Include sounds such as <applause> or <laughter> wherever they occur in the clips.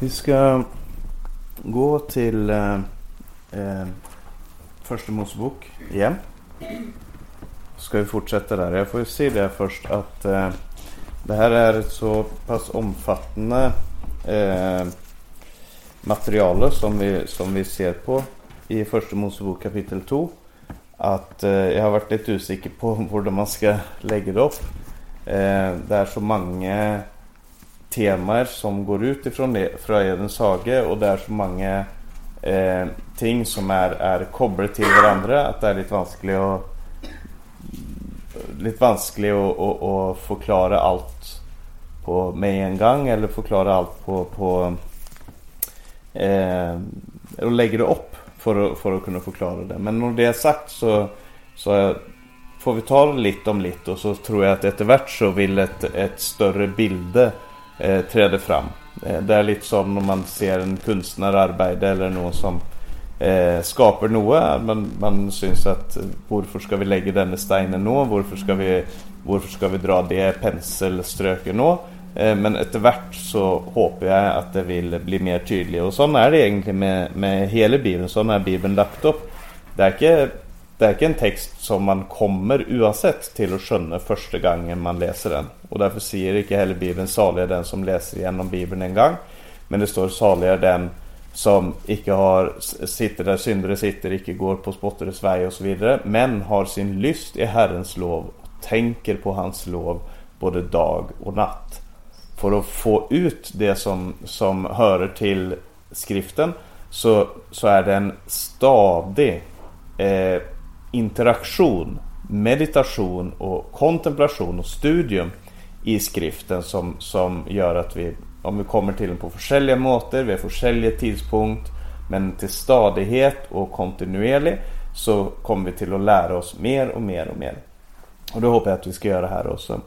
Vi ska gå till eh, eh, Första Mosebok igen. Ska vi fortsätta där? Jag får ju se det först att eh, det här är ett så pass omfattande eh, material som vi, som vi ser på i Första Mosebok kapitel 2. Att eh, har varit lite usikker på <laughs> hur man ska lägga det upp. Eh, det är så många temaer som går ut ifrån det, fra hage, och det är så många eh, ting som är er koblet til hverandre at det är lite vanskelig å Litt vanskelig å, å, å forklare alt på, med en gång eller förklara allt på, på eh, Och lägga det upp för att, för att kunna förklara det. Men när det är sagt så, så får vi ta det lite om lite och så tror jag att efterhvert så vill ett, ett större bilde eh, träder fram. Eh, det är lite som när man ser en konstnär arbeta eller någon som eh, skapar något. Man, man syns att eh, varför ska vi lägga denna steinen nu? Varför ska vi, varför ska vi dra det penselströket nu? Eh, men efterhvert så hoppas jag att det vill bli mer tydligt. Och så är det egentligen med, med hela Bibeln. Så är Bibeln lagt upp. Det är inte det är inte en text som man kommer oavsett till att skönna första gången man läser den. Och därför säger inte heller Bibeln 'Saliga den som läser igenom Bibeln en gång. Men det står 'Saliga den som icke har, sitter där syndare sitter, icke går på spottares väg och så vidare. Men har sin lyst i Herrens lov och tänker på hans lov både dag och natt. För att få ut det som, som hör till skriften så, så är det en stadig eh, interaktion, meditation och kontemplation och studium i skriften som, som gör att vi, om vi kommer till den på försäljliga måter, vi har olika tidpunkt, men till stadighet och kontinuerlig så kommer vi till att lära oss mer och mer och mer. Och det hoppas jag att vi ska göra här också.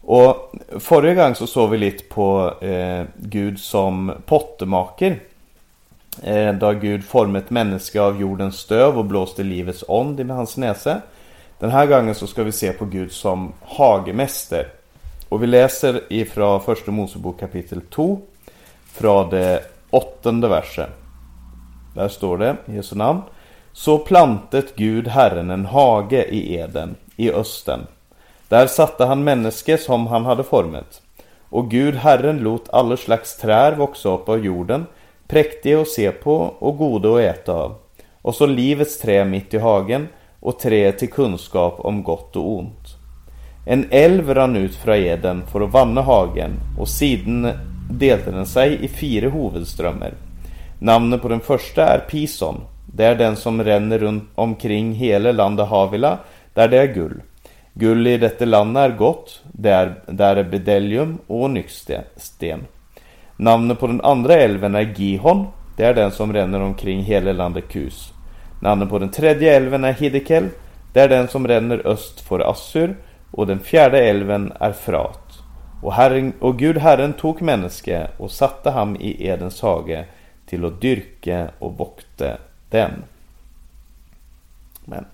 Och förra gången så såg vi lite på eh, Gud som pottemaker. Eh, då Gud formet ett människa av jordens stöv och blåste livets ond i hans näsa. Den här gången så ska vi se på Gud som hagemäster. Och vi läser ifrån första Mosebok kapitel 2 från det åttonde verset. Där står det i Jesu namn. Så plantet Gud Herren en hage i Eden i östen. Där satte han människe som han hade format. Och Gud Herren lot alla slags trär växa upp av jorden präktiga att se på och goda att äta av. Och så livets trä mitt i hagen och trä till kunskap om gott och ont. En älv rann ut från Eden för att vanna hagen och siden delte den sig i fyra huvudströmmar. Namnet på den första är Pison. Det är den som ränner runt omkring hela landet Havila, där det är guld. Guld i detta land är gott, där, där är bedelium och nyxsten. Namnet på den andra älven är Gihon. Det är den som ränner omkring hela landet Kus. Namnet på den tredje älven är Hidekel. Det är den som ränner öst för Assur. Och den fjärde älven är Frat. Och, herren, och Gud Herren tog människa och satte ham i Edens hage till att dyrka och vokte den. Men.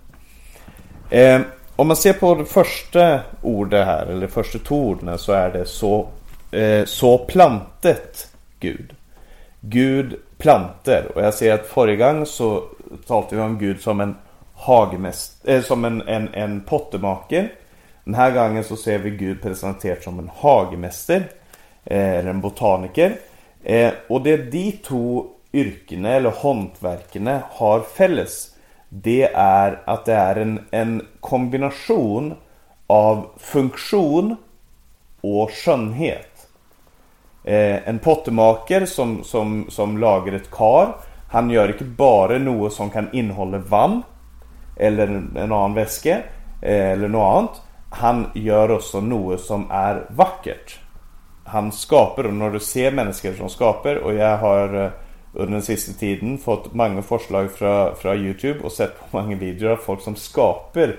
Eh, om man ser på det första ordet här, eller första två orden, så är det så Eh, så plantet Gud. Gud planter. Och jag ser att förra gången så talade vi om Gud som en hagmäst, äh, som en, en, en pottemaker. Den här gången så ser vi Gud presenterad som en hagmästare. Eh, eller en botaniker. Eh, och det de två yrkena eller hantverkene har fälles. Det är att det är en, en kombination av funktion och skönhet. Eh, en pottemaker som, som, som lagar ett kar. Han gör inte bara något som kan innehålla vann. Eller en annan väske. Eh, eller något annat. Han gör också något som är vackert. Han skapar, och när du ser människor som skapar och jag har eh, under den sista tiden fått många förslag från, från Youtube och sett på många videor av folk som skapar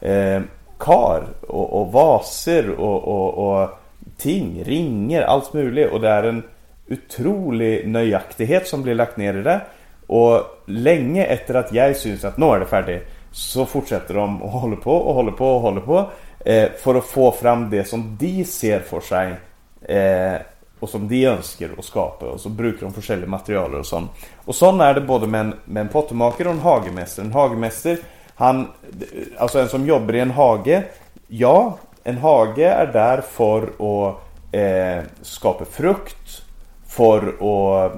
eh, kar och, och vaser och, och, och ting, ringer, allt möjligt och det är en otrolig nöjaktighet som blir lagt ner i det. Och länge efter att jag syns att nu är det färdigt så fortsätter de och håller på och håller på och håller på eh, för att få fram det som de ser för sig eh, och som de önskar att skapa och så brukar de försälja material och sånt. Och sån är det både med en, med en pottemakare och en hagemästare. En hagemästare, han, alltså en som jobbar i en hage, ja, en hage är där för att eh, skapa frukt, för att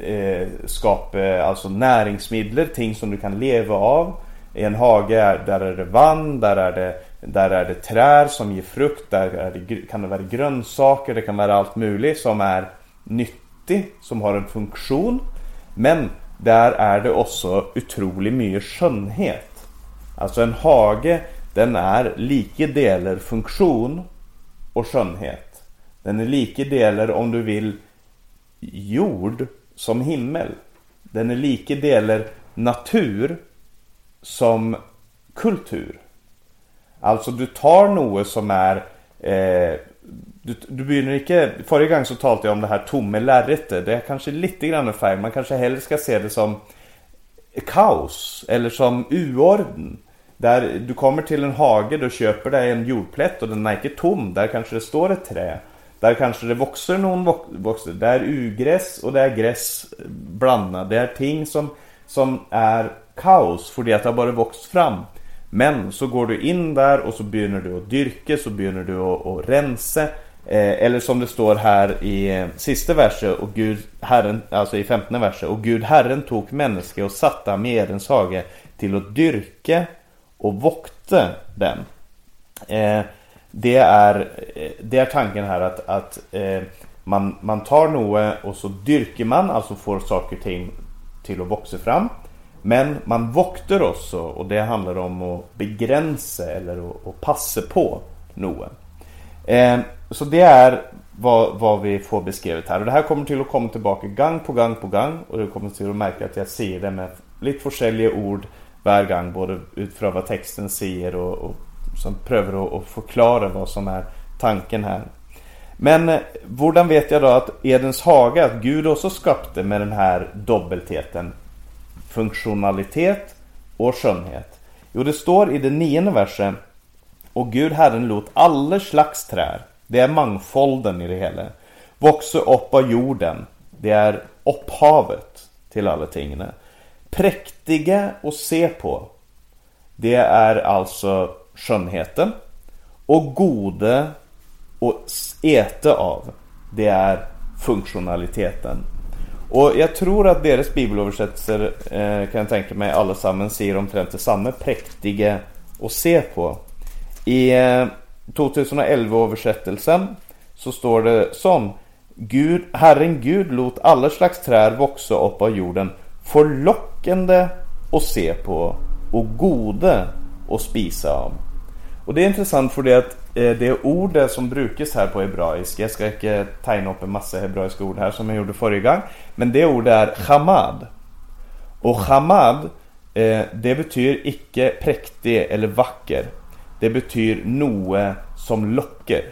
eh, skapa alltså näringsmedel, ting som du kan leva av. I en hage är, där är det vann, där är det, där är det träd som ger frukt, där det, kan det vara grönsaker, det kan vara allt möjligt som är nyttigt, som har en funktion. Men där är det också otroligt mycket skönhet. Alltså en hage, den är lika delar funktion och skönhet. Den är lika delar om du vill jord som himmel. Den är lika delar natur som kultur. Alltså du tar något som är eh, du, du begynner inte, förra gången så talade jag om det här tomme lärrete. Det är kanske lite grann färg. Man kanske hellre ska se det som kaos eller som uorden. Där du kommer till en hage, du köper dig en jordplätt och den är inte tom. Där kanske det står ett träd. Där kanske det växer någon växter. Det är ugräs och det är gräs blandat. Det är ting som, som är kaos för att det har bara vuxit fram. Men så går du in där och så börjar du att dyrka, så börjar du att, att rensa. Eh, eller som det står här i eh, sista versen, och Gud, Herren, alltså i femtonde versen. Och Gud Herren tog människa och satte ham i Edens hage till att dyrka och vokte den. Eh, det, är, eh, det är tanken här att, att eh, man, man tar Noe och så dyrker man, alltså får saker och ting till att växa fram. Men man vokter också och det handlar om att begränsa eller att, att passa på Noe. Eh, så det är vad, vad, vi får beskrivet här. Och det här kommer till att komma tillbaka gång på gång på gång. Och du kommer till att märka att jag säger det med lite olika ord varje gång. Både utifrån vad texten säger och, och som prövar att, att förklara vad som är tanken här. Men eh, hur vet jag då att Edens hage, att Gud också skapade med den här dubbelheten funktionalitet och skönhet? Jo, det står i den nionde versen Och Gud Herren låt alla slags träd, det är mångfalden i det hela, växa upp av jorden. Det är upphavet till alla tingene. Präktiga att se på. Det är alltså skönheten. Och gode att äta av. Det är funktionaliteten. Och jag tror att deras bibelöversättelser eh, kan jag tänka mig allesammans säger omtrent detsamma. Präktiga att se på. I eh, 2011 översättelsen så står det som Gud, Herren Gud låt alla slags träd växa upp av jorden förlockande att se på och gode att spisa av. Och det är intressant för det att eh, det ordet som brukas här på hebraiska, jag ska inte tegna upp en massa hebraiska ord här som jag gjorde förra gången. Men det ordet är chamad. Och chamad, eh, det betyder icke präktig eller vacker. Det betyder noe som lockar.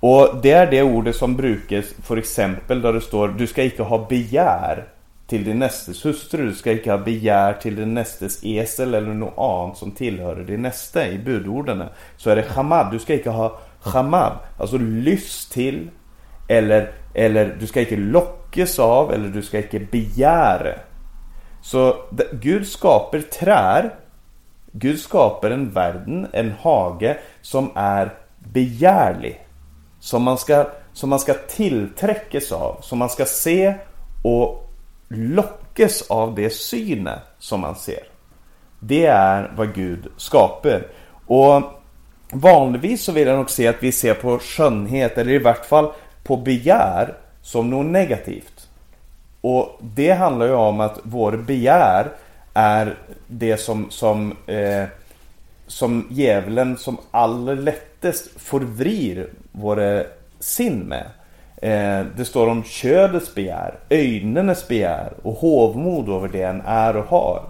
Och det är det ordet som brukas för exempel där det står du ska inte ha begär till din nästes hustru. Du ska icke ha begär till din nästes esel eller något annat som tillhör din nästa i budorden. Så är det chamad. Du ska icke ha chamad, alltså lyss till eller, eller du ska icke lockas av eller du ska icke begära. Så Gud skapar trär. Gud skapar en världen, en hage som är begärlig. Som man ska, som man ska tillträckas av, som man ska se och lockas av det syne som man ser. Det är vad Gud skapar. Och vanligtvis så vill jag nog se att vi ser på skönhet, eller i vart fall på begär, som något negativt. Och det handlar ju om att vår begär är det som, som, eh, som djävulen som allra lättast förvrir våra sinn med. Eh, det står om ködets begär, öjnenes begär och hovmod över det en är och har.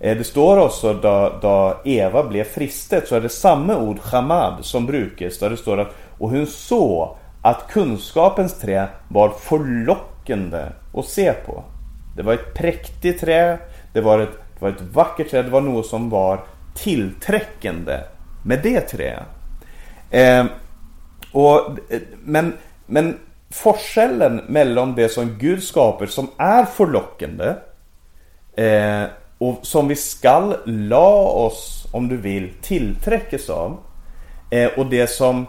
Eh, det står också då, då Eva blev fristet så är det samma ord, chamad, som brukas där det står att och hon såg att kunskapens trä var förlockande att se på. Det var ett präktigt trä, det var ett, det var ett vackert trä, det var något som var tillträckande med det trä. Eh, och, eh, men, men forskellen mellan det som Gud skapar som är förlockande eh, och som vi skall la oss, om du vill, tillträckes av eh, och det som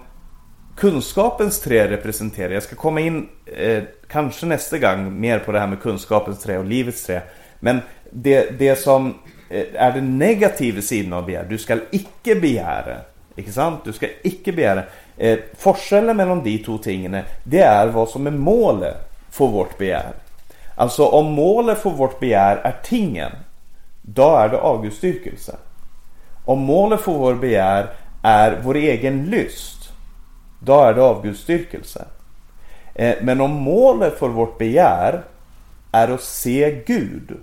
kunskapens trä representerar. Jag ska komma in eh, kanske nästa gång mer på det här med kunskapens trä och livets trä. Men det, det som eh, är den negativa sidan av begär, du ska icke begära. Ikke sant? Du ska icke begära. Eh, forskellen mellan de två tingen, det är vad som är målet för vårt begär. Alltså om målet för vårt begär är tingen, då är det avgudsdyrkelse. Om målet för vår begär är vår egen lust, då är det avgudsdyrkelse. Eh, men om målet för vårt begär är att se Gud,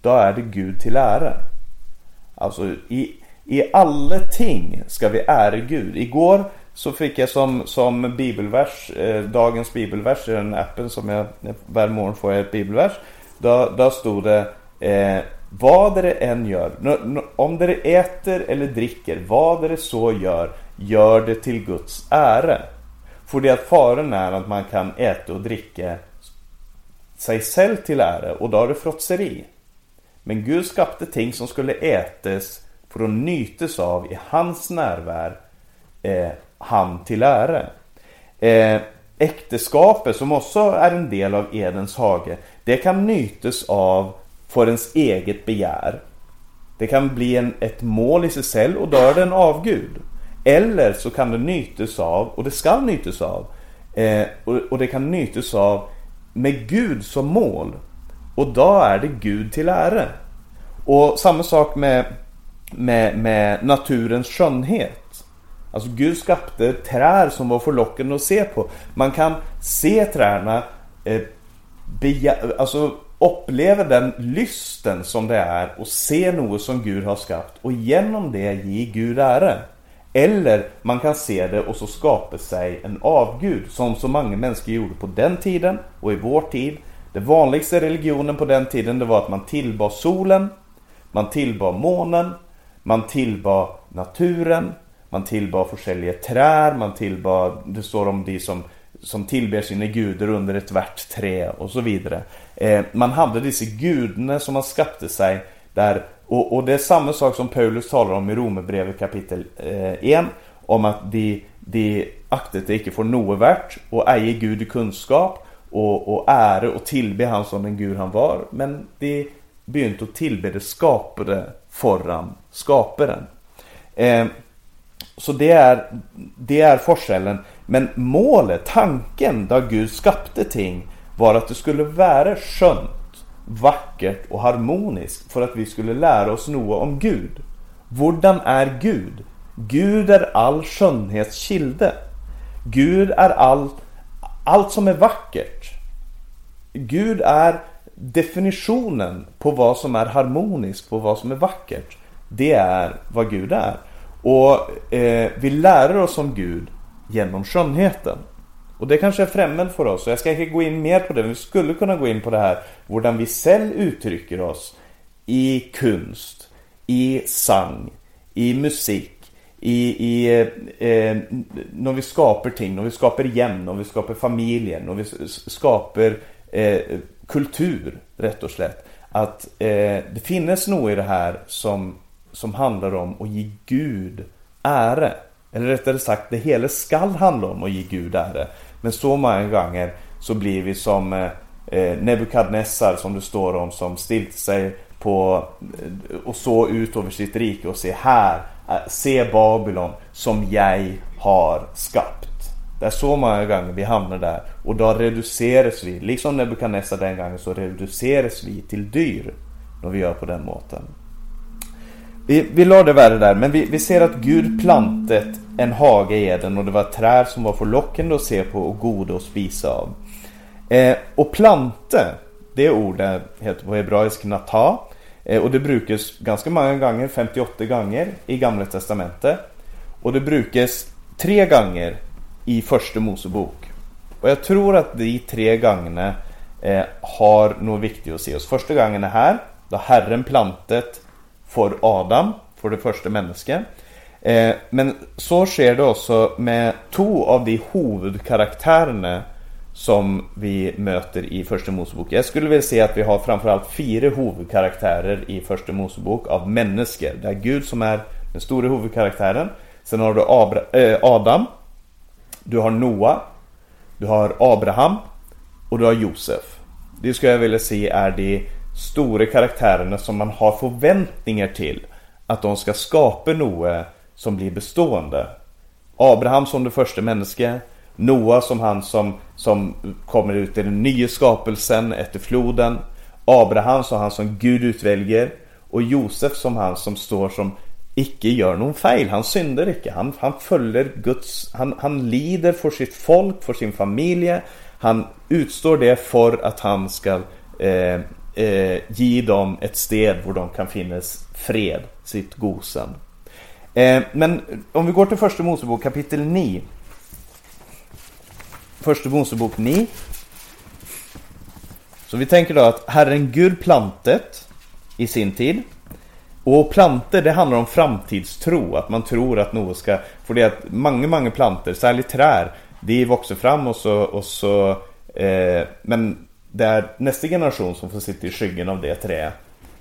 då är det Gud till ära. Alltså i, i alla ting ska vi ära Gud. Igår så fick jag som, som bibelvers, eh, dagens bibelvers i den appen som jag varje morgon får jag ett bibelvers. Då, då stod det eh, vad det än gör, om det äter eller dricker, vad det så gör, gör det till Guds ära. För det att faran är att man kan äta och dricka sig själv till ära och då är det frotseri. Men Gud skapade ting som skulle ätas får de nytes av i hans närvaro eh, han till ära. Eh, äktenskapet som också är en del av Edens hage, det kan nytes av för ens eget begär. Det kan bli en, ett mål i sig själv och då är det en avgud. Eller så kan det nytes av, och det ska nytes av, eh, och, och, det kan nytes av med Gud som mål. Och då är det Gud till ära. Och samma sak med, med, med naturens skönhet. Alltså Gud skapade träd som var förlockande att se på. Man kan se träden, eh, alltså uppleva den lysten som det är och se något som Gud har skapat och genom det ge Gud ära. Eller man kan se det och så skapa sig en avgud som så många människor gjorde på den tiden och i vår tid. Den vanligaste religionen på den tiden det var att man tillbad solen, man tillbad månen, man tillbad naturen, man tillbad olika träd, man tillbad, det står om de som, som tillber sina gudar under ett värt trä och så vidare. Eh, man hade dessa gudarna som man skapade sig där och, och, det är samma sak som Paulus talar om i Romarbrevet kapitel 1 eh, om att de, de aktet icke får något värt och äger Gud i kunskap och, och ära och tillbe han som den Gud han var men de begynte att tillbe det skapade foran skaparen. Eh, så det är, det är forskellen. Men målet, tanken då Gud skapade ting var att det skulle vara skönt, vackert och harmoniskt för att vi skulle lära oss något om Gud. Hvordan är Gud? Gud är all skönhetskilde. Gud är all, allt som är vackert. Gud är definitionen på vad som är harmoniskt, på vad som är vackert. Det är vad Gud är. Och eh, vi lär oss om Gud genom skönheten. Och det kanske är främmande för oss. Och jag ska inte gå in mer på det. Men vi skulle kunna gå in på det här. Hur vi själv uttrycker oss. I kunst. I sang. I musik. I, i eh, eh, när vi skapar ting. När vi skapar hem. När vi skapar familjen När vi skapar eh, kultur. Rätt och slätt. Att eh, det finns nog i det här som, som handlar om att ge Gud ära. Eller rättare sagt, det hela skall handla om att ge Gud ära. Men så många gånger så blir vi som eh, eh Nebukadnessar som det står om som stilt sig på eh, och så ut över sitt rike och se här, eh, se Babylon som jag har skapat. Det är så många gånger vi hamnar där och då reduceras vi, liksom Nebukadnessar den gången så reduceras vi till dyr när vi gör på den måten. Vi, vi la det värre där, men vi, vi ser att Gud plantet en hage i Eden och det var ett träd som var förlockande att se på och goda att spisa av. Eh, och plante, det ordet heter på hebraisk nata. Eh, och det brukas ganska många gånger, 58 gånger i Gamla Testamentet. Och det brukas tre gånger i Första Mosebok. Och jag tror att de tre gångerna eh, har något viktigt att se oss. Första gången är här, då Herren plantet för Adam, för det första människan. Eh, men så sker det också med två av de huvudkaraktärerna som vi möter i Första Mosebok. Jag skulle vilja säga att vi har framförallt fyra huvudkaraktärer i Första Mosebok av människor. Det är Gud som är den stora huvudkaraktären. Sen har du Abra eh, Adam. Du har Noa. Du har Abraham. Och du har Josef. Det skulle jag vilja se är de stora karaktärerna som man har förväntningar till. Att de ska skapa något som blir bestående. Abraham som det första människa. Noa som han som, som kommer ut i den nya skapelsen efter floden. Abraham som han som Gud utväljer. Och Josef som han som står som icke gör någon fel. Han synder icke. Han, han följer Guds... Han, han lider för sitt folk, för sin familj. Han utstår det för att han ska eh, eh, ge dem ett sted där de kan finnas fred, sitt gosen. Eh, men om vi går till första Mosebok kapitel 9. Första Mosebok 9. Så vi tänker då att Herren Gud plantet i sin tid. Och planter det handlar om framtidstro, att man tror att något ska... För det är att många, många planter, särskilt trär, de växer fram och så... Och så eh, men det är nästa generation som får sitta i skyggen av det träet.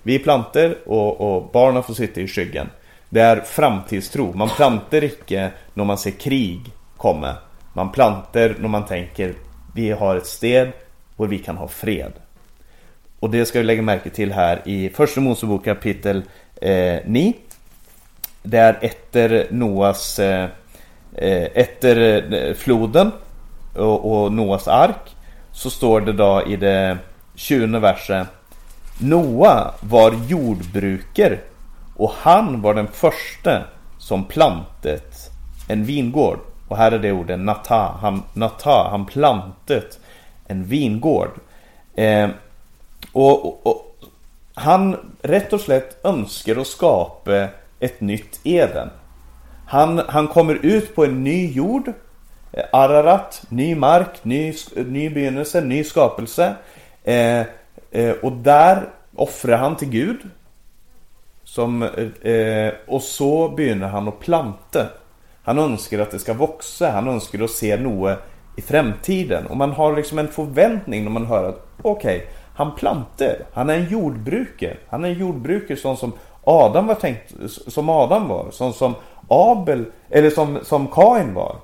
Vi planter och, och barnen får sitta i skyggen. Det är framtidstro. Man planter icke när man ser krig komma. Man planter när man tänker vi har ett sted där vi kan ha fred. Och det ska vi lägga märke till här i Första Mosebok kapitel eh, 9. Det är efter Noas eh, eh efter eh, floden och, och Noas ark så står det då i det 20 verset Noa var jordbrukare och han var den första som plantet en vingård. Och här är det ordet nata. Han, nata, han plantet en vingård. Eh, och, och, och, han rätt och slätt önskar att skapa ett nytt Eden. Han, han kommer ut på en ny jord. Eh, Ararat, ny mark, ny, ny begynnelse, ny skapelse. Eh, eh, och där offrar han till Gud. Som, eh, och så börjar han att planta. Han önskar att det ska växa, han önskar att se något i framtiden. Och man har liksom en förväntning när man hör att okej, okay, han planter, Han är en jordbrukare. Han är en jordbrukare sån som Adam var tänkt, som Adam var. Sån som Abel, eller som, som Kain var.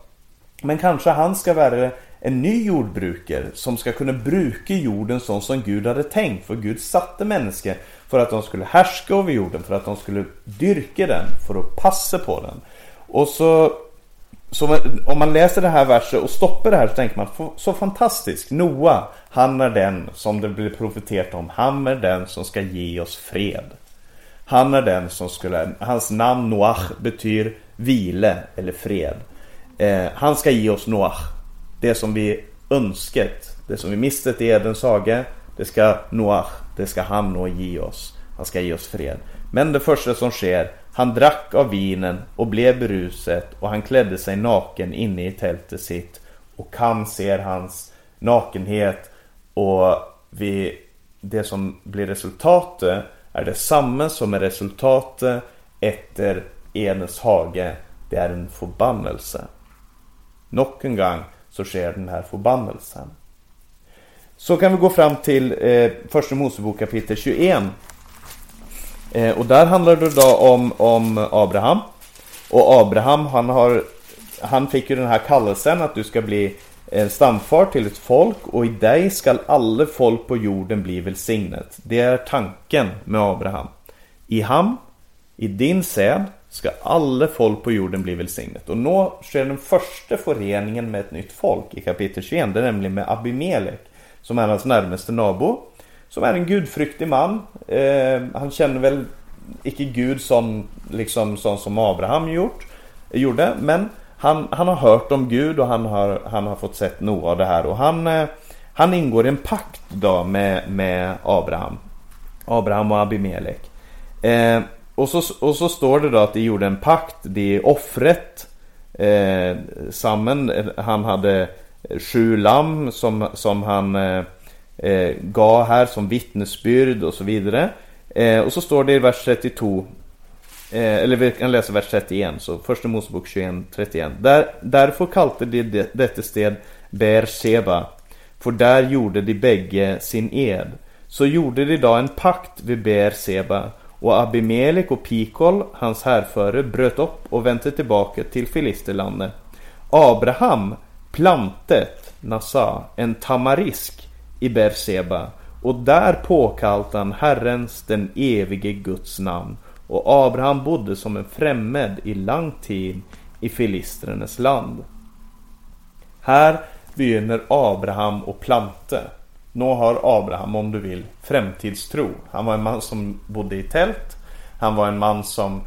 Men kanske han ska vara en ny jordbrukare som ska kunna bruka jorden så som Gud hade tänkt. För Gud satte människor för att de skulle härska över jorden, för att de skulle dyrka den, för att passa på den. Och så, så om man läser det här verset och stoppar det här så tänker man så fantastiskt. Noa, han är den som det blir profeterat om. Han är den som ska ge oss fred. Han är den som skulle, hans namn Noach betyder vile eller fred. Eh, han ska ge oss Noach. Det som vi önskat, det som vi mistet i Edens hage, det ska Noach, det ska han nå ge oss. Han ska ge oss fred. Men det första som sker, han drack av vinen och blev berusad och han klädde sig naken inne i tältet sitt. Och han ser hans nakenhet och vi, det som blir resultatet är detsamma som är resultatet efter Edens hage. Det är en förbannelse. Nog en gång så sker den här förbannelsen. Så kan vi gå fram till eh, Första Mosebok kapitel 21. Eh, och där handlar det då om, om Abraham. Och Abraham han har Han fick ju den här kallelsen att du ska bli en stamfar till ett folk och i dig skall alla folk på jorden bli välsignet. Det är tanken med Abraham. I ham, i din säd, ska alla folk på jorden bli välsignet. Och nu sker den första föreningen med ett nytt folk i kapitel 21. Det är nämligen med Abimelek. Som är hans närmaste nabo. Som är en gudfryktig man. Eh, han känner väl icke Gud som, liksom, som, som Abraham gjort, gjorde. Men han, han har hört om Gud och han har, han har fått sett något av det här. Och han, eh, han ingår i en pakt då med, med Abraham. Abraham och Abimelek. Eh, och, så, och så står det då att de gjorde en pakt. Det offret. Eh, samman, eh, han hade sju lamm som, som han eh, eh, gav här som vittnesbyrd och så vidare. Eh, och så står det i vers 32 eh, eller vi kan läsa vers 31, så första Mosebok 21, 31. Där, därför kallade de detta sted Beersheba. för där gjorde de bägge sin ed. Så gjorde de då en pakt vid Beerseba och Abimelek och Pikol, hans härförare, bröt upp och vände tillbaka till Filisterlandet. Abraham plantet, Nasa, en tamarisk i Berseba och där påkallade han Herrens, den evige Guds namn. Och Abraham bodde som en främmed i lång tid i filistrenes land. Här begynner Abraham och plante. Nu har Abraham, om du vill, framtidstro. Han var en man som bodde i tält. Han var en man som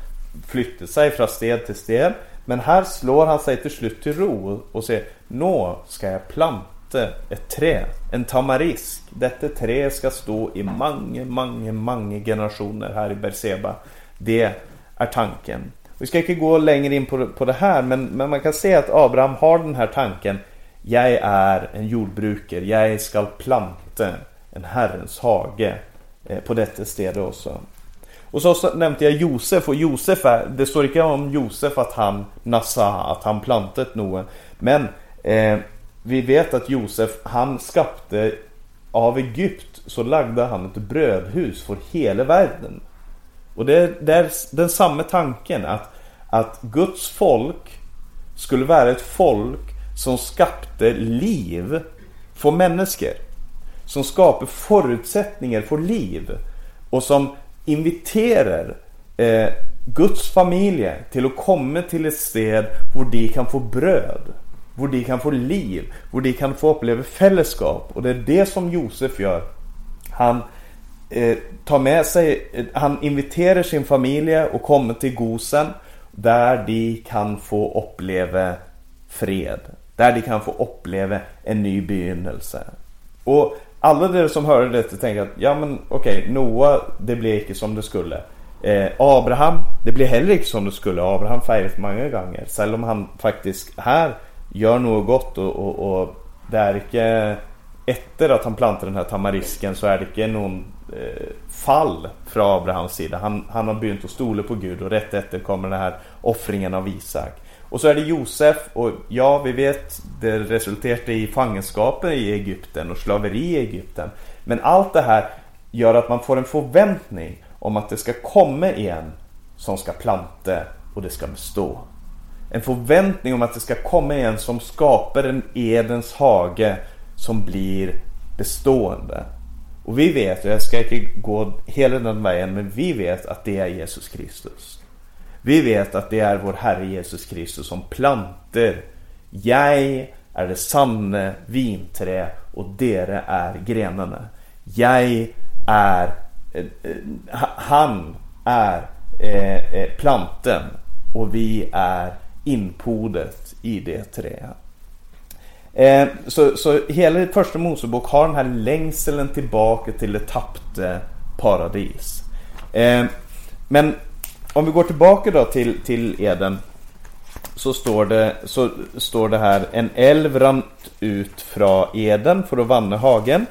flyttade sig från sted till sted. Men här slår han sig till slut till ro och säger Nå ska jag planta ett träd, en tamarisk. Detta träd ska stå i många, många, många generationer här i Berseba. Det är tanken. Vi ska inte gå längre in på, på det här men, men man kan se att Abraham har den här tanken. Jag är en jordbrukare, jag ska planta en Herrens hage eh, på detta ställe också. Och så nämnde jag Josef och Josef är, det står inte om Josef att han nassa, att han plantat något. Men eh, vi vet att Josef, han skapte av Egypt så lagde han ett brödhus för hela världen. Och det, det är den samma tanken att, att Guds folk skulle vara ett folk som skapte liv för människor. Som skapar förutsättningar för liv. Och som inviterar eh, Guds familj till att komma till ett sted där de kan få bröd. Där de kan få liv. Där de kan få uppleva fällskap. Och det är det som Josef gör. Han eh, tar med sig, eh, han inviterar sin familj och kommer till Gosen. Där de kan få uppleva fred. Där de kan få uppleva en ny begynnelse. Och alla de som hörde detta tänkte att ja men okej, okay, Noa det blev inte som det skulle. Eh, Abraham, det blev heller inte som det skulle. Abraham feiret många gånger. Även om han faktiskt här gör något gott och, och, och det är inte efter att han plantar den här tamarisken så är det inte någon eh, fall från Abrahams sida. Han, han har begynt att stole på Gud och rätt efter kommer den här offringen av Isak. Och så är det Josef och ja, vi vet det resulterade i fångenskapen i Egypten och slaveri i Egypten. Men allt det här gör att man får en förväntning om att det ska komma en som ska planta och det ska bestå. En förväntning om att det ska komma en som skapar en Edens hage som blir bestående. Och vi vet, och jag ska inte gå hela den vägen, men vi vet att det är Jesus Kristus. Vi vet att det är vår Herre Jesus Kristus som planter. Jag är det sanna vinträ och dere är grenarna. Jag är, eh, eh han är eh, eh, planten och vi är inpodet i det träet. Eh, så, så hela första Mosebok har den här längseln tillbaka till det tappte paradis. Eh, men om vi går tillbaka då till, till Eden så står, det, så står det här En älv rann ut från Eden för att vanna hagen.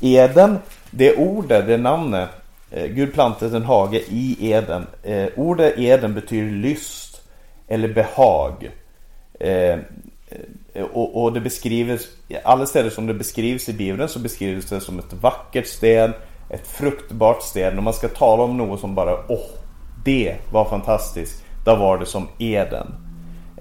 Eden, det ordet, det namnet. Eh, Gud plantade en hage i Eden. Eh, ordet Eden betyder lyst eller behag. Eh, eh, och, och, det beskrivs, alla ställen som det beskrivs i Bibeln så beskrivs det som ett vackert sted, ett fruktbart sted. När man ska tala om något som bara, åh, det var fantastiskt. Då var det som Eden.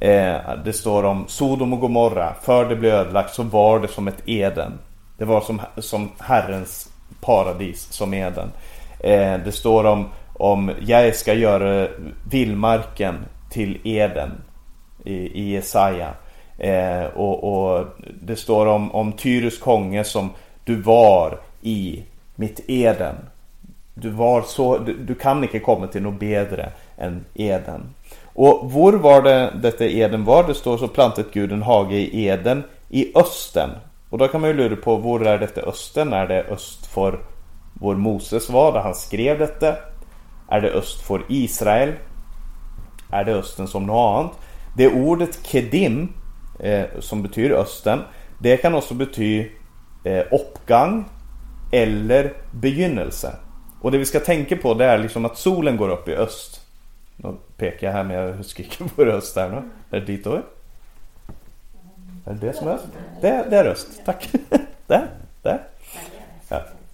Eh, det står om Sodom och Gomorra. För det blev ödelagt så var det som ett Eden. Det var som, som Herrens paradis, som Eden. Eh, det står om, om jag ska göra vildmarken till Eden i, i Jesaja. Eh, och, och, det står om, om Tyrus konge som du var i mitt Eden. Du, var så, du, du kan inte komma till något bättre än Eden. Och var var det detta Eden var? Det står så plantet Gud en hage i Eden i östen. Och då kan man ju lura på, var är detta östen? Är det öst för vår Moses var där han skrev detta? Är det öst för Israel? Är det östen som något annat? Det ordet kedim, eh, som betyder östen, det kan också betyda eh, uppgång eller begynnelse. Och det vi ska tänka på det är liksom att solen går upp i öst. Nu pekar jag här men jag skriker på röst här nu. Är det ditt då? Är det det som är öst? Det, det är öst, tack. <laughs> Där.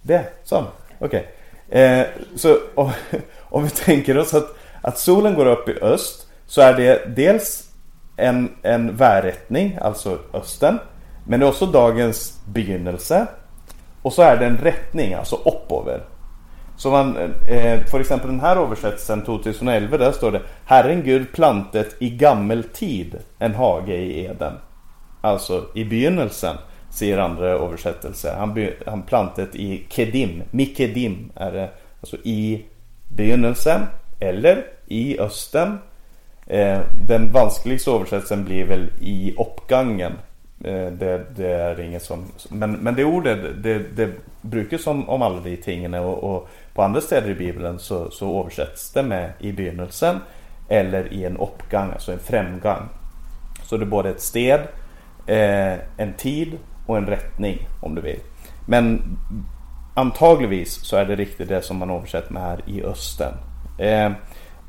Det, så. Okej. Okay. Eh, så om, om vi tänker oss att, att solen går upp i öst så är det dels en, en värrättning, alltså östen. Men det är också dagens begynnelse. Och så är det en rättning, alltså oppover. Så man, eh, för exempel den här översättelsen 2011 där står det Herren Gud plantet i gammel tid en hage i Eden. Alltså i begynnelsen, säger andra översättelser. Han, han plantet i Kedim, Mikedim är det. Alltså i begynnelsen eller i östen. Eh, den vanskligaste översättelsen blir väl i uppgången. Eh, det, det, är inget som... Men, men det ordet, det, det brukar som om alla de tingen och, och på andra ställen i Bibeln så, så översätts det med i begynnelsen eller i en uppgång, alltså en framgång. Så det är både ett sted, eh, en tid och en rättning om du vill. Men antagligvis så är det riktigt det som man översätter med här i östen. Eh,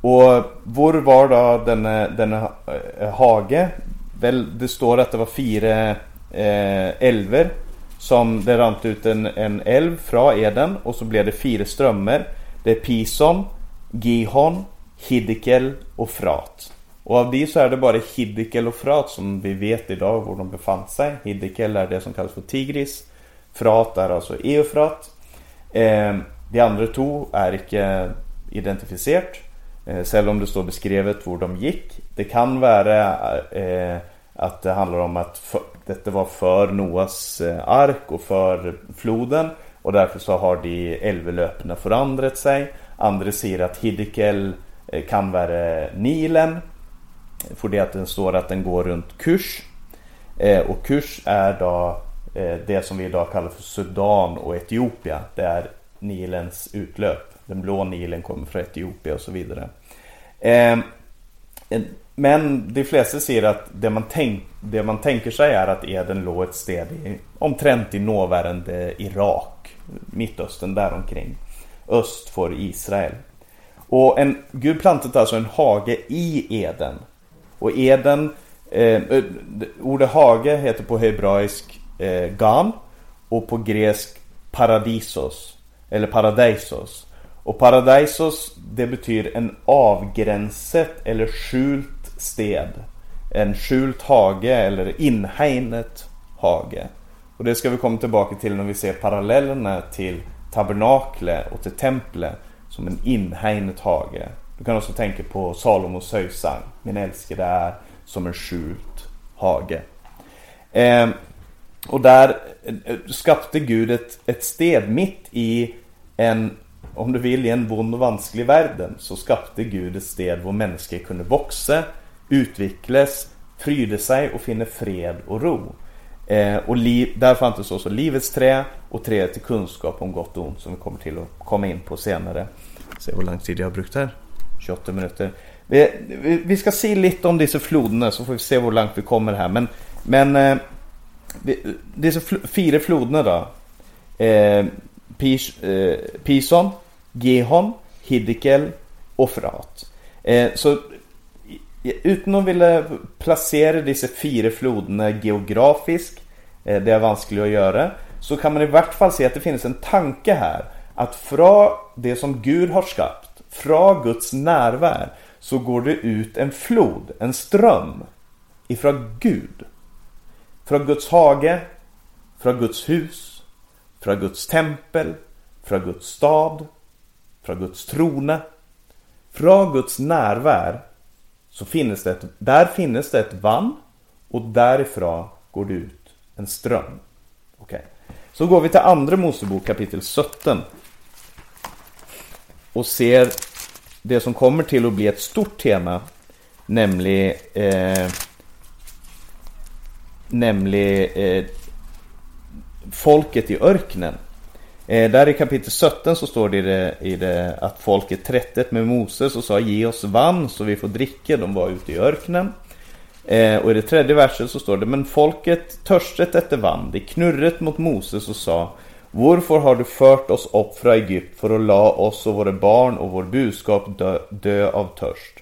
och vår var då denna, denne eh, hage. Väl, det står att det var fyra eh, älver som det rant ut en, en älv från Eden och så blev det fyra strömmar. Det är Pison, Gihon, Hiddekel och Frat. Och av de så är det bara Hiddekel och Frat som vi vet idag var de befann sig. Hiddekel är det som kallas för Tigris. Frat är alltså Eufrat. Eh, de andra två är inte identifierat. Eh, selv om det står beskrevet var de gick. Det kan vara eh, att det handlar om att för, detta var för Noas eh, ark och för floden och därför så har de älvelöpene förändrat sig. Andra säger att Hiddekel eh, kan vara Nilen. För det att den står att den går runt Kush. Och Kush är då det som vi idag kallar för Sudan och Etiopien. Det är Nilens utlöp. Den blå Nilen kommer från Etiopien och så vidare. Ehm, men de flesta ser att det man, tänk, det man tänker sig är att Eden låg ett sted i, omtrent i nåvärende Irak, Mittöstern däromkring. Öst för Israel. Och en, Gud plantade alltså en hage i Eden. Och Eden, eh, ordet hage heter på hebraisk eh, gan och på grekisk paradisos, eller paradeisos. Och paradisos det betyder en avgränsat eller skjult sted. En skjult hage eller inhägnet hage. Och det ska vi komma tillbaka till när vi ser parallellerna till tabernakle och till templet som en inhägnet hage. Du kan också tänka på Salomos höjsang. Min älskade är som en skjult hage. Eh, och där eh, eh, skapade Gud ett, ett sted mitt i en, om du vill, i en vond och vansklig världen. Så skapade Gud ett sted där människor kunde växa utvecklas, fryder sig och finner fred och ro. Eh, och liv, fanns också livets trä och trädet till kunskap om gott och ont som vi kommer till att komma in på senare. Se hur lång tid jag har brukt här. 28 minuter. Vi, vi, vi ska se lite om dessa floderna så får vi se hur långt vi kommer här. Men, men eh, dessa fl fyra floderna då. Eh, Pis, eh, Pison, Gehon, Hiddekel och Frat. Eh, så utan att vilja placera dessa fyra floderna geografiskt, eh, det är vanskligt att göra, så kan man i vart fall se att det finns en tanke här. Att från det som Gud har skapat, från Guds närvaro, så går det ut en flod, en ström, ifrån Gud. Från Guds hage, från Guds hus, från Guds tempel, från Guds stad, från Guds trone. Från Guds närvaro så finns det ett, där finns det ett vann och därifrån går det ut en ström. Okay. Så går vi till andra Mosebok kapitel 17. Och ser det som kommer till att bli ett stort tema. Nämligen eh, Nämligen eh, Folket i örknen. Eh, där i kapitel 17 så står det i, det i det att folket trättet med Moses och sa ge oss vann så vi får dricka. De var ute i öknen. Eh, och i det tredje verset så står det men folket törstet efter vann. De knurret mot Moses och sa Varför har du fört oss upp från Egypt för att la oss och våra barn och vår buskap dö, dö av törst?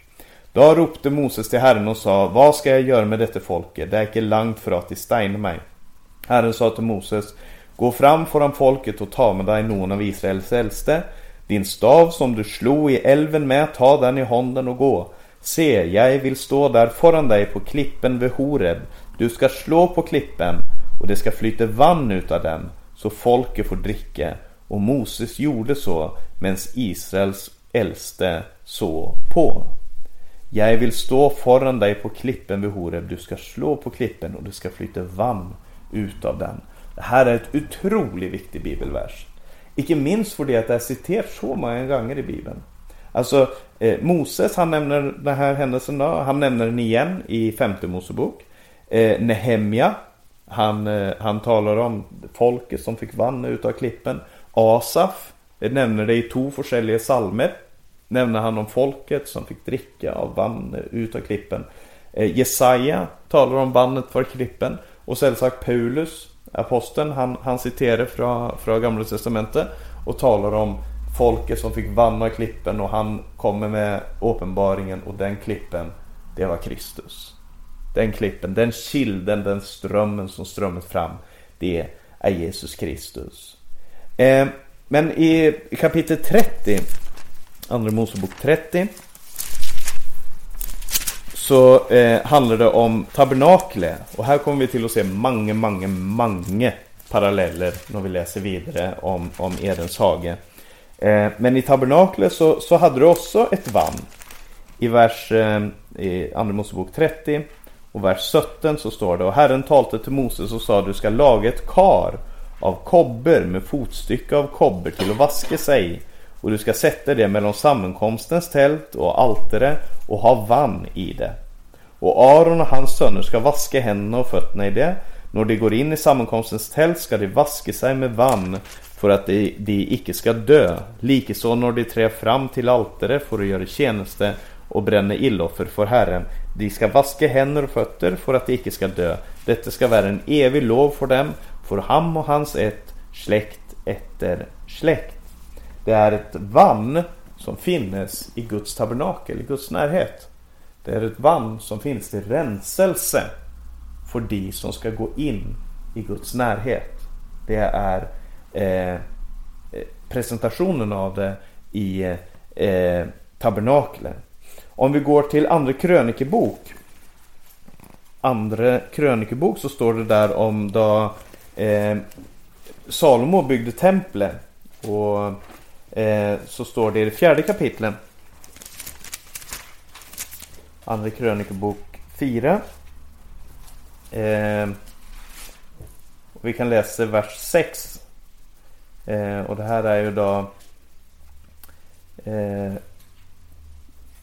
Då ropte Moses till Herren och sa Vad ska jag göra med detta folket? Det är inte långt för att de steina mig. Herren sa till Moses Gå fram föran folket och ta med dig någon av Israels äldste. Din stav som du slog i älven med, ta den i handen och gå. Se, jag vill stå där föran dig på klippen vid Horeb. Du ska slå på klippen och det ska flyta vann utav den, så folket får dricka. Och Moses gjorde så, medan Israels äldste så på. Jag vill stå föran dig på klippen vid Horeb, du ska slå på klippen och det ska flyta vann utav den. Det här är ett otroligt viktig bibelvers. Icke minst för det att det är citerat så många gånger i Bibeln. Alltså eh, Moses han nämner den här händelsen då. Han nämner den igen i femte Mosebok. Eh, Nehemja han, eh, han talar om folket som fick vann utav klippen. Asaf eh, nämner det i två olika salmer. Nämner han om folket som fick dricka av vann utav klippen. Eh, Jesaja talar om vannet för klippen. Och sällsagt Paulus, aposteln, han, han citerar från, från Gamla Testamentet och talar om folket som fick vandra klippen och han kommer med uppenbaringen och den klippen, det var Kristus. Den klippen, den kilden, den strömmen som strömmat fram, det är Jesus Kristus. Eh, men i kapitel 30, Andra Mosebok 30, så eh, handlar det om tabernakle. Och här kommer vi till att se många, många, många paralleller när vi läser vidare om, om Edens hage. Eh, men i tabernakle så, så hade du också ett vann. I vers eh, i Andra Mosebok 30 och vers 17 så står det Och Herren talte till Moses och sa du ska laga ett kar av kobber med fotstycke av kobber till att vaska sig och du ska sätta det mellan sammankomstens tält och altare och ha vann i det. Och Aron och hans söner ska vaska händerna och fötterna i det. När de går in i sammankomstens tält ska de vaska sig med vann för att de, de icke ska dö. Likaså när de trär fram till altaret för att göra tjänste och bränna illoffer för Herren. De ska vaska händer och fötter för att de icke ska dö. Detta ska vara en evig lov för dem, för ham och hans ett, släkt efter släkt. Det är ett vann som finnes i Guds tabernakel, i Guds närhet. Det är ett vann som finns till renselse för de som ska gå in i Guds närhet. Det är eh, presentationen av det i eh, tabernaklet. Om vi går till andra krönikebok. Andra krönikebok så står det där om då eh, Salomo byggde templet. Och eh, så står det i det fjärde kapitlet. Andra krönikebok 4. Eh, vi kan läsa vers 6. Eh, och det här är ju då eh,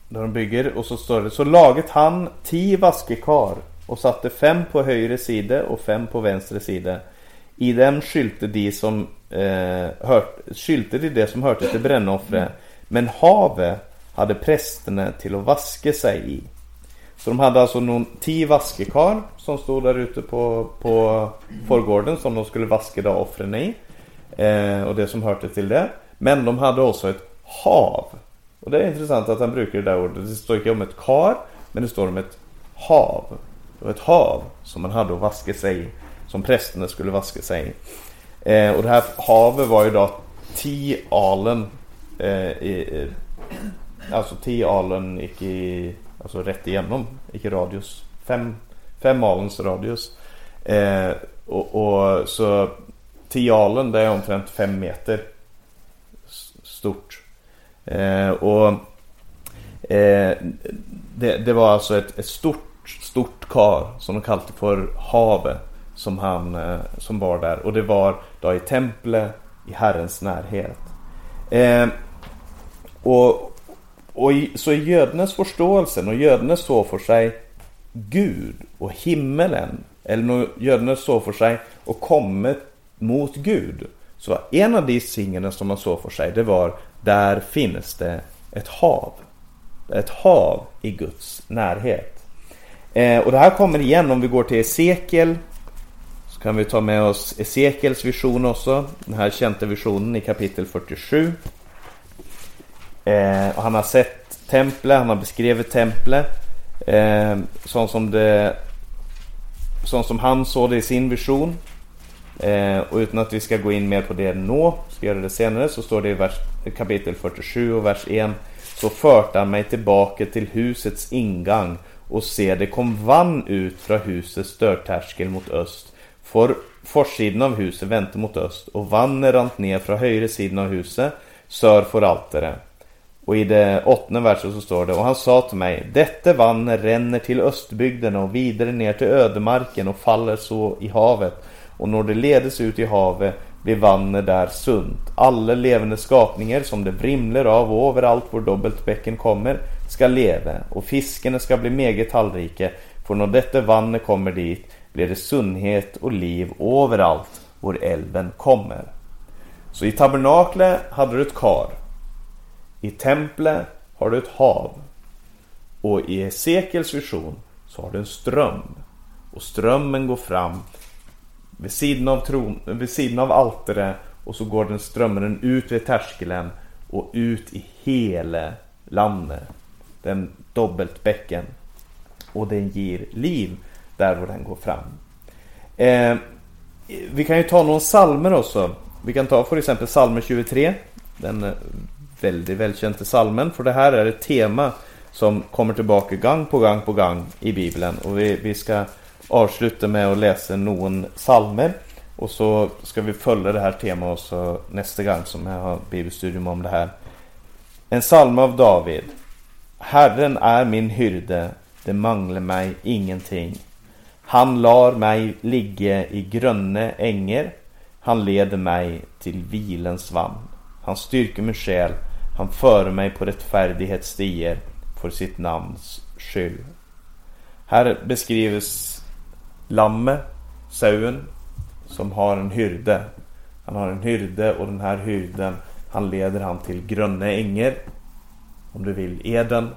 där de bygger och så står det Så laget han tio vaskekar och satte fem på högre sida och fem på vänstra sida. I dem skylte de som eh, hört, skylte de det som hörde till brännoffret. Men havet hade prästerna till att vaska sig i. Så de hade alltså någon tio vaskekar som stod där ute på, på förgården som de skulle vaska offren i. Eh, och det som hörde till det. Men de hade också ett hav och det är intressant att han brukar det där ordet. Det står inte om ett kar, men det står om ett hav. Det ett hav som man hade att vaska sig i. Som prästerna skulle vaska sig i. Eh, och det här havet var ju då tio alen. Eh, i, alltså 10 alen gick i, alltså rätt igenom, gick i radius. 5 fem alens radius. Eh, och, och, så 10 alen det är omtrent 5 meter stort. Eh, och eh, det, det, var alltså ett, ett, stort, stort kar som de kallade för havet som han eh, som var där och det var då i templet i Herrens närhet. Eh, och, och i, så i Gödnes förståelsen och Gödnes så för sig Gud och himmelen eller när Jödnes så för sig och kommit mot Gud så en av de signen som man såg för sig det var där finns det ett hav. Ett hav i Guds närhet. Eh, och det här kommer igen om vi går till Esekiel. Så kan vi ta med oss Esekiels vision också. Den här kända visionen i kapitel 47. Eh, och han har sett templet, han har beskrivit templet. Eh, sånt som det sånt som han såg det i sin vision. Eh, och utan att vi ska gå in mer på det nu, ska göra det senare, så står det i vers, kapitel 47 och vers 1. Så förde han mig tillbaka till husets ingång och se det kom vann ut från husets dörrtärskel mot öst. For forsidan av huset vände mot öst och vannet rant ner från högra sidan av huset, sör för altaret. Och i det åttonde verset så står det Och han sa till mig Detta vann ränner till östbygden och vidare ner till ödemarken och faller så i havet och när det ledes ut i havet blir vannet där sunt. Alla levande skapningar som det vrimler av och överallt hvor dubbeltbäcken kommer ska leva och fiskarna ska bli meget tallrike för när detta vannet kommer dit blir det sundhet och liv överallt var älven kommer. Så i tabernaklet hade du ett kar. I templet har du ett hav. Och i Esekels vision så har du en ström. Och strömmen går fram vid sidan av, tron, vid sidan av altaret och så går den strömmen ut vid terskelen och ut i hela landet. Den dubbelt bäcken. Och den ger liv där hvor den går fram. Eh, vi kan ju ta några salmer också. Vi kan ta för exempel salmer 23. Den eh, väldigt väldigt välkända salmen. För det här är ett tema som kommer tillbaka gång på gång på gång i Bibeln. Och vi, vi ska avsluta med att läsa någon salmer. Och så ska vi följa det här temat också nästa gång som jag har bibelstudium om det här. En psalm av David. Herren är min hyrde, det manglar mig ingenting. Han lar mig ligga i grönne änger. Han leder mig till vilens vann. Han styrker min själ. Han för mig på rättfärdighetsstier för sitt namns skull. Här beskrivs Lamme, sauen, som har en hyrde. Han har en hyrde och den här hyrden han leder han till gröna änger. Om du vill Eden.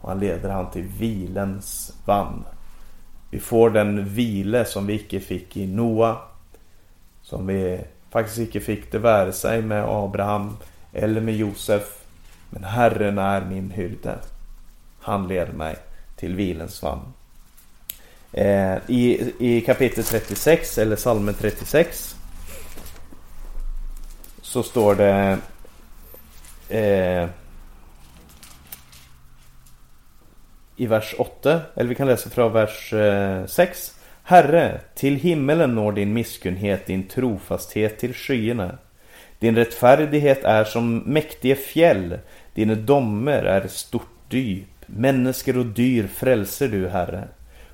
Och han leder han till vilens vann. Vi får den vile som vi icke fick i Noa. Som vi faktiskt icke fick det vare sig med Abraham eller med Josef. Men Herren är min hyrde. Han leder mig till vilens vann. Eh, i, I kapitel 36, eller salmen 36 Så står det eh, I vers 8, eller vi kan läsa från vers eh, 6 Herre, till himmelen når din miskunnhet, din trofasthet till skyarna. Din rättfärdighet är som mäktiga fjäll, dina domar är stort dyp. Människor och dyr frälser du, Herre.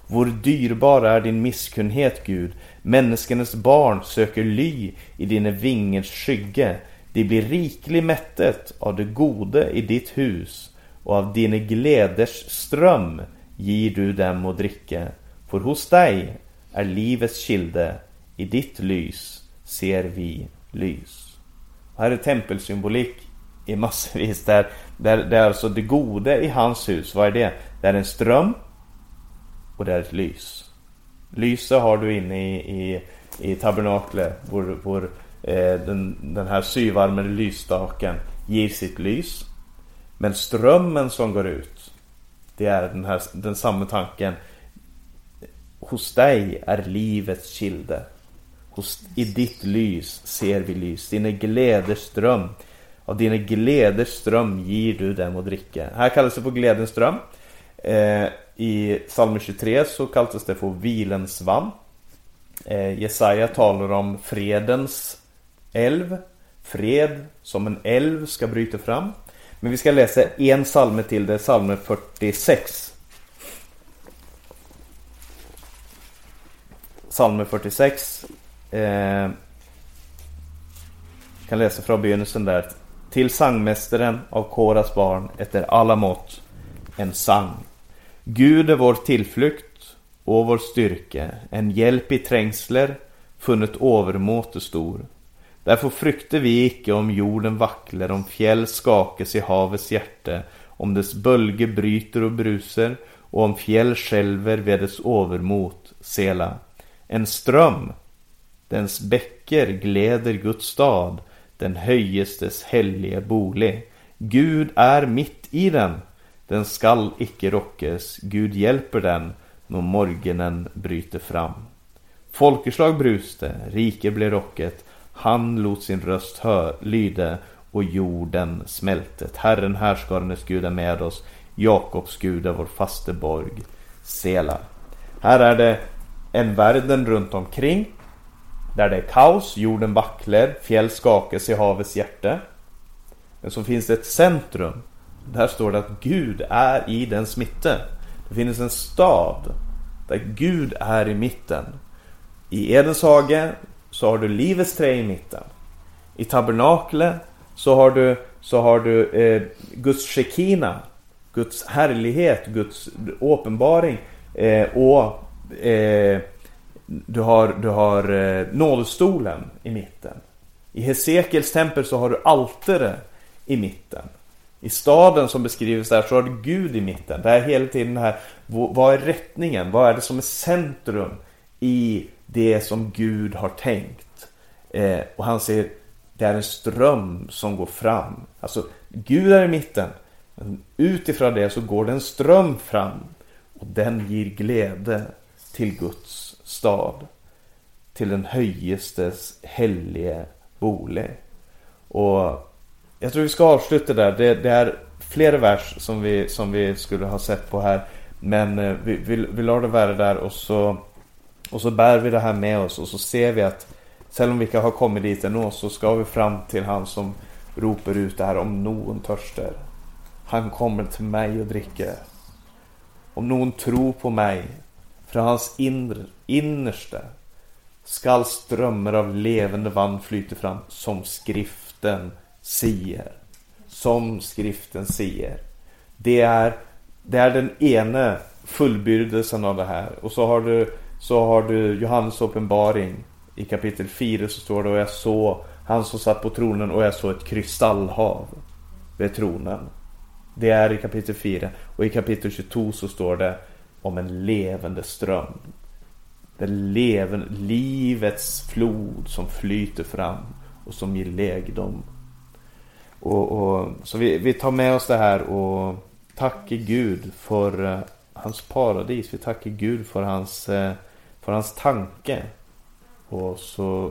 Vår dyrbar är din misskunnighet, Gud. Människornas barn söker ly i dina vingers skygge. De blir rikligt mättet av det gode i ditt hus och av dina gläders ström ger du dem att dricka. För hos dig är livets kilde, i ditt lys ser vi lys här är tempelsymbolik i massvis där, där det är alltså det gode i hans hus. Vad är det? Det är en ström och det är ett lys. Lyset har du inne i, i, i tabernaklet vår, vår, eh, den, den här syvarmade lysstaken ger sitt lys. Men strömmen som går ut, det är den här den samma tanken. Hos dig är livets kilde. Hos, I ditt lys ser vi lys. Dina gläders ström. Av dina gläders ström ger du dem att dricka. Här kallas det för glädjens ström. Eh, I psalm 23 så kallas det för vilens vann. Eh, Jesaja talar om fredens älv. Fred som en älv ska bryta fram. Men vi ska läsa en psalm till, det är psalm 46. Psalm 46. Eh, kan läsa från begynnelsen där. Till sangmästaren av Koras barn efter alla mått en sang. Gud är vår tillflykt och vår styrke, en hjälp i trängsler, funnit övermåte stor. Därför frykter vi icke om jorden vacklar, om fjäll skakes i havets hjärte, om dess bölge bryter och bruser och om fjäll skälver vid dess övermot, sela. En ström, dens bäcker gläder Guds stad, den höjestes hellige bolig. Gud är mitt i den, den skall icke rockes, Gud hjälper den, när morgonen bryter fram. Folkeslag bruste, rike blev rocket, han låt sin röst hör, lyde och jorden smältet. Herren härskarenes Gud är med oss, Jakobs Gud är vår faste borg, Sela. Här är det en världen runt omkring där det är kaos, jorden vacklar, fjäll skakas i havets hjärta. Men så finns det ett centrum. Där står det att Gud är i den mitten. Det finns en stad där Gud är i mitten. I Edens hage så har du livets trä i mitten. I tabernaklet så har du, så har du eh, Guds shekina, Guds härlighet, Guds åpenbaring eh, och eh, du har, du har eh, nålstolen i mitten. I Hesekiels tempel så har du altare i mitten. I staden som beskrivs där så har du Gud i mitten. Det är hela tiden det här, vad är rättningen? Vad är det som är centrum i det som Gud har tänkt? Eh, och han säger, det är en ström som går fram. Alltså, Gud är i mitten. Men utifrån det så går det en ström fram. Och den ger glädje till Guds stad. Till den höjestes helige bole. Och jag tror vi ska avsluta där. Det, det är flera vers som vi, som vi skulle ha sett på här. Men eh, vi, vi, vi la det värre där och så, och så bär vi det här med oss och så ser vi att Även om vi inte har kommit dit ännu så ska vi fram till han som ropar ut det här om någon törstar. Han kommer till mig och dricker. Om någon tror på mig, från hans inre, innersta skall strömmar av levande vann flyta fram som skriften säger. Som skriften säger. Det är, det är den ene fullbyrdelsen av det här. Och så har du, så har du Johannes uppenbaring. I kapitel 4 så står det och jag såg han som satt på tronen och jag såg ett kristallhav vid tronen. Det är i kapitel 4 och i kapitel 22 så står det om en levande ström. Det levande, livets flod som flyter fram och som ger lägdom och, och, så vi, vi tar med oss det här och tackar Gud för uh, hans paradis. Vi tackar Gud för hans, uh, för hans tanke. Och så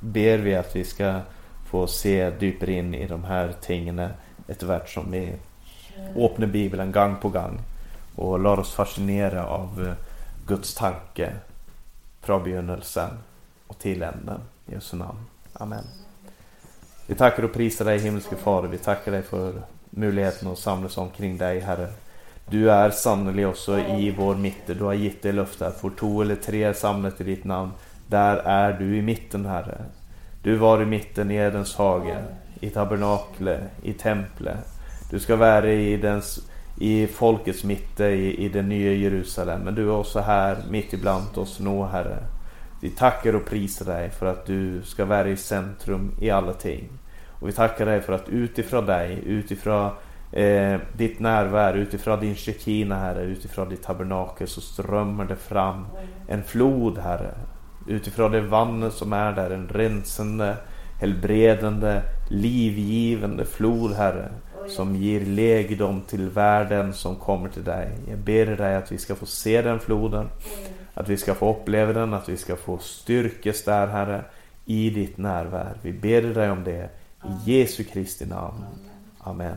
ber vi att vi ska få se djupare in i de här tingen efterhvert som vi öppnar Bibeln gång på gång. Och låter oss fascinera av eh, Guds tanke från begynnelsen och till änden. I Jesu namn. Amen. Vi tackar och prisar dig himmelske Fader. Vi tackar dig för möjligheten att samlas omkring dig Herre. Du är sannolikt också i vår mitt. Du har gett dig löftet. För två eller tre samlat i ditt namn. Där är du i mitten Herre. Du var i mitten i Edens hage, i tabernaklet, i templet. Du ska vara i, dens, i folkets mitt i, i det nya Jerusalem. Men du är också här mitt ibland oss nå Herre. Vi tackar och prisar dig för att du ska vara i centrum i alla ting. Och vi tackar dig för att utifrån dig, utifrån eh, ditt närvaro, utifrån din shekina Herre, utifrån ditt tabernakel så strömmar det fram en flod Herre. Utifrån det vattnet som är där, en rensande, helbredande, livgivande flod Herre. Som ger legdom till världen som kommer till dig. Jag ber dig att vi ska få se den floden. Att vi ska få uppleva den, att vi ska få styrkes där Herre. I ditt närvaro. Vi ber dig om det. I Jesu Kristi namn. Amen.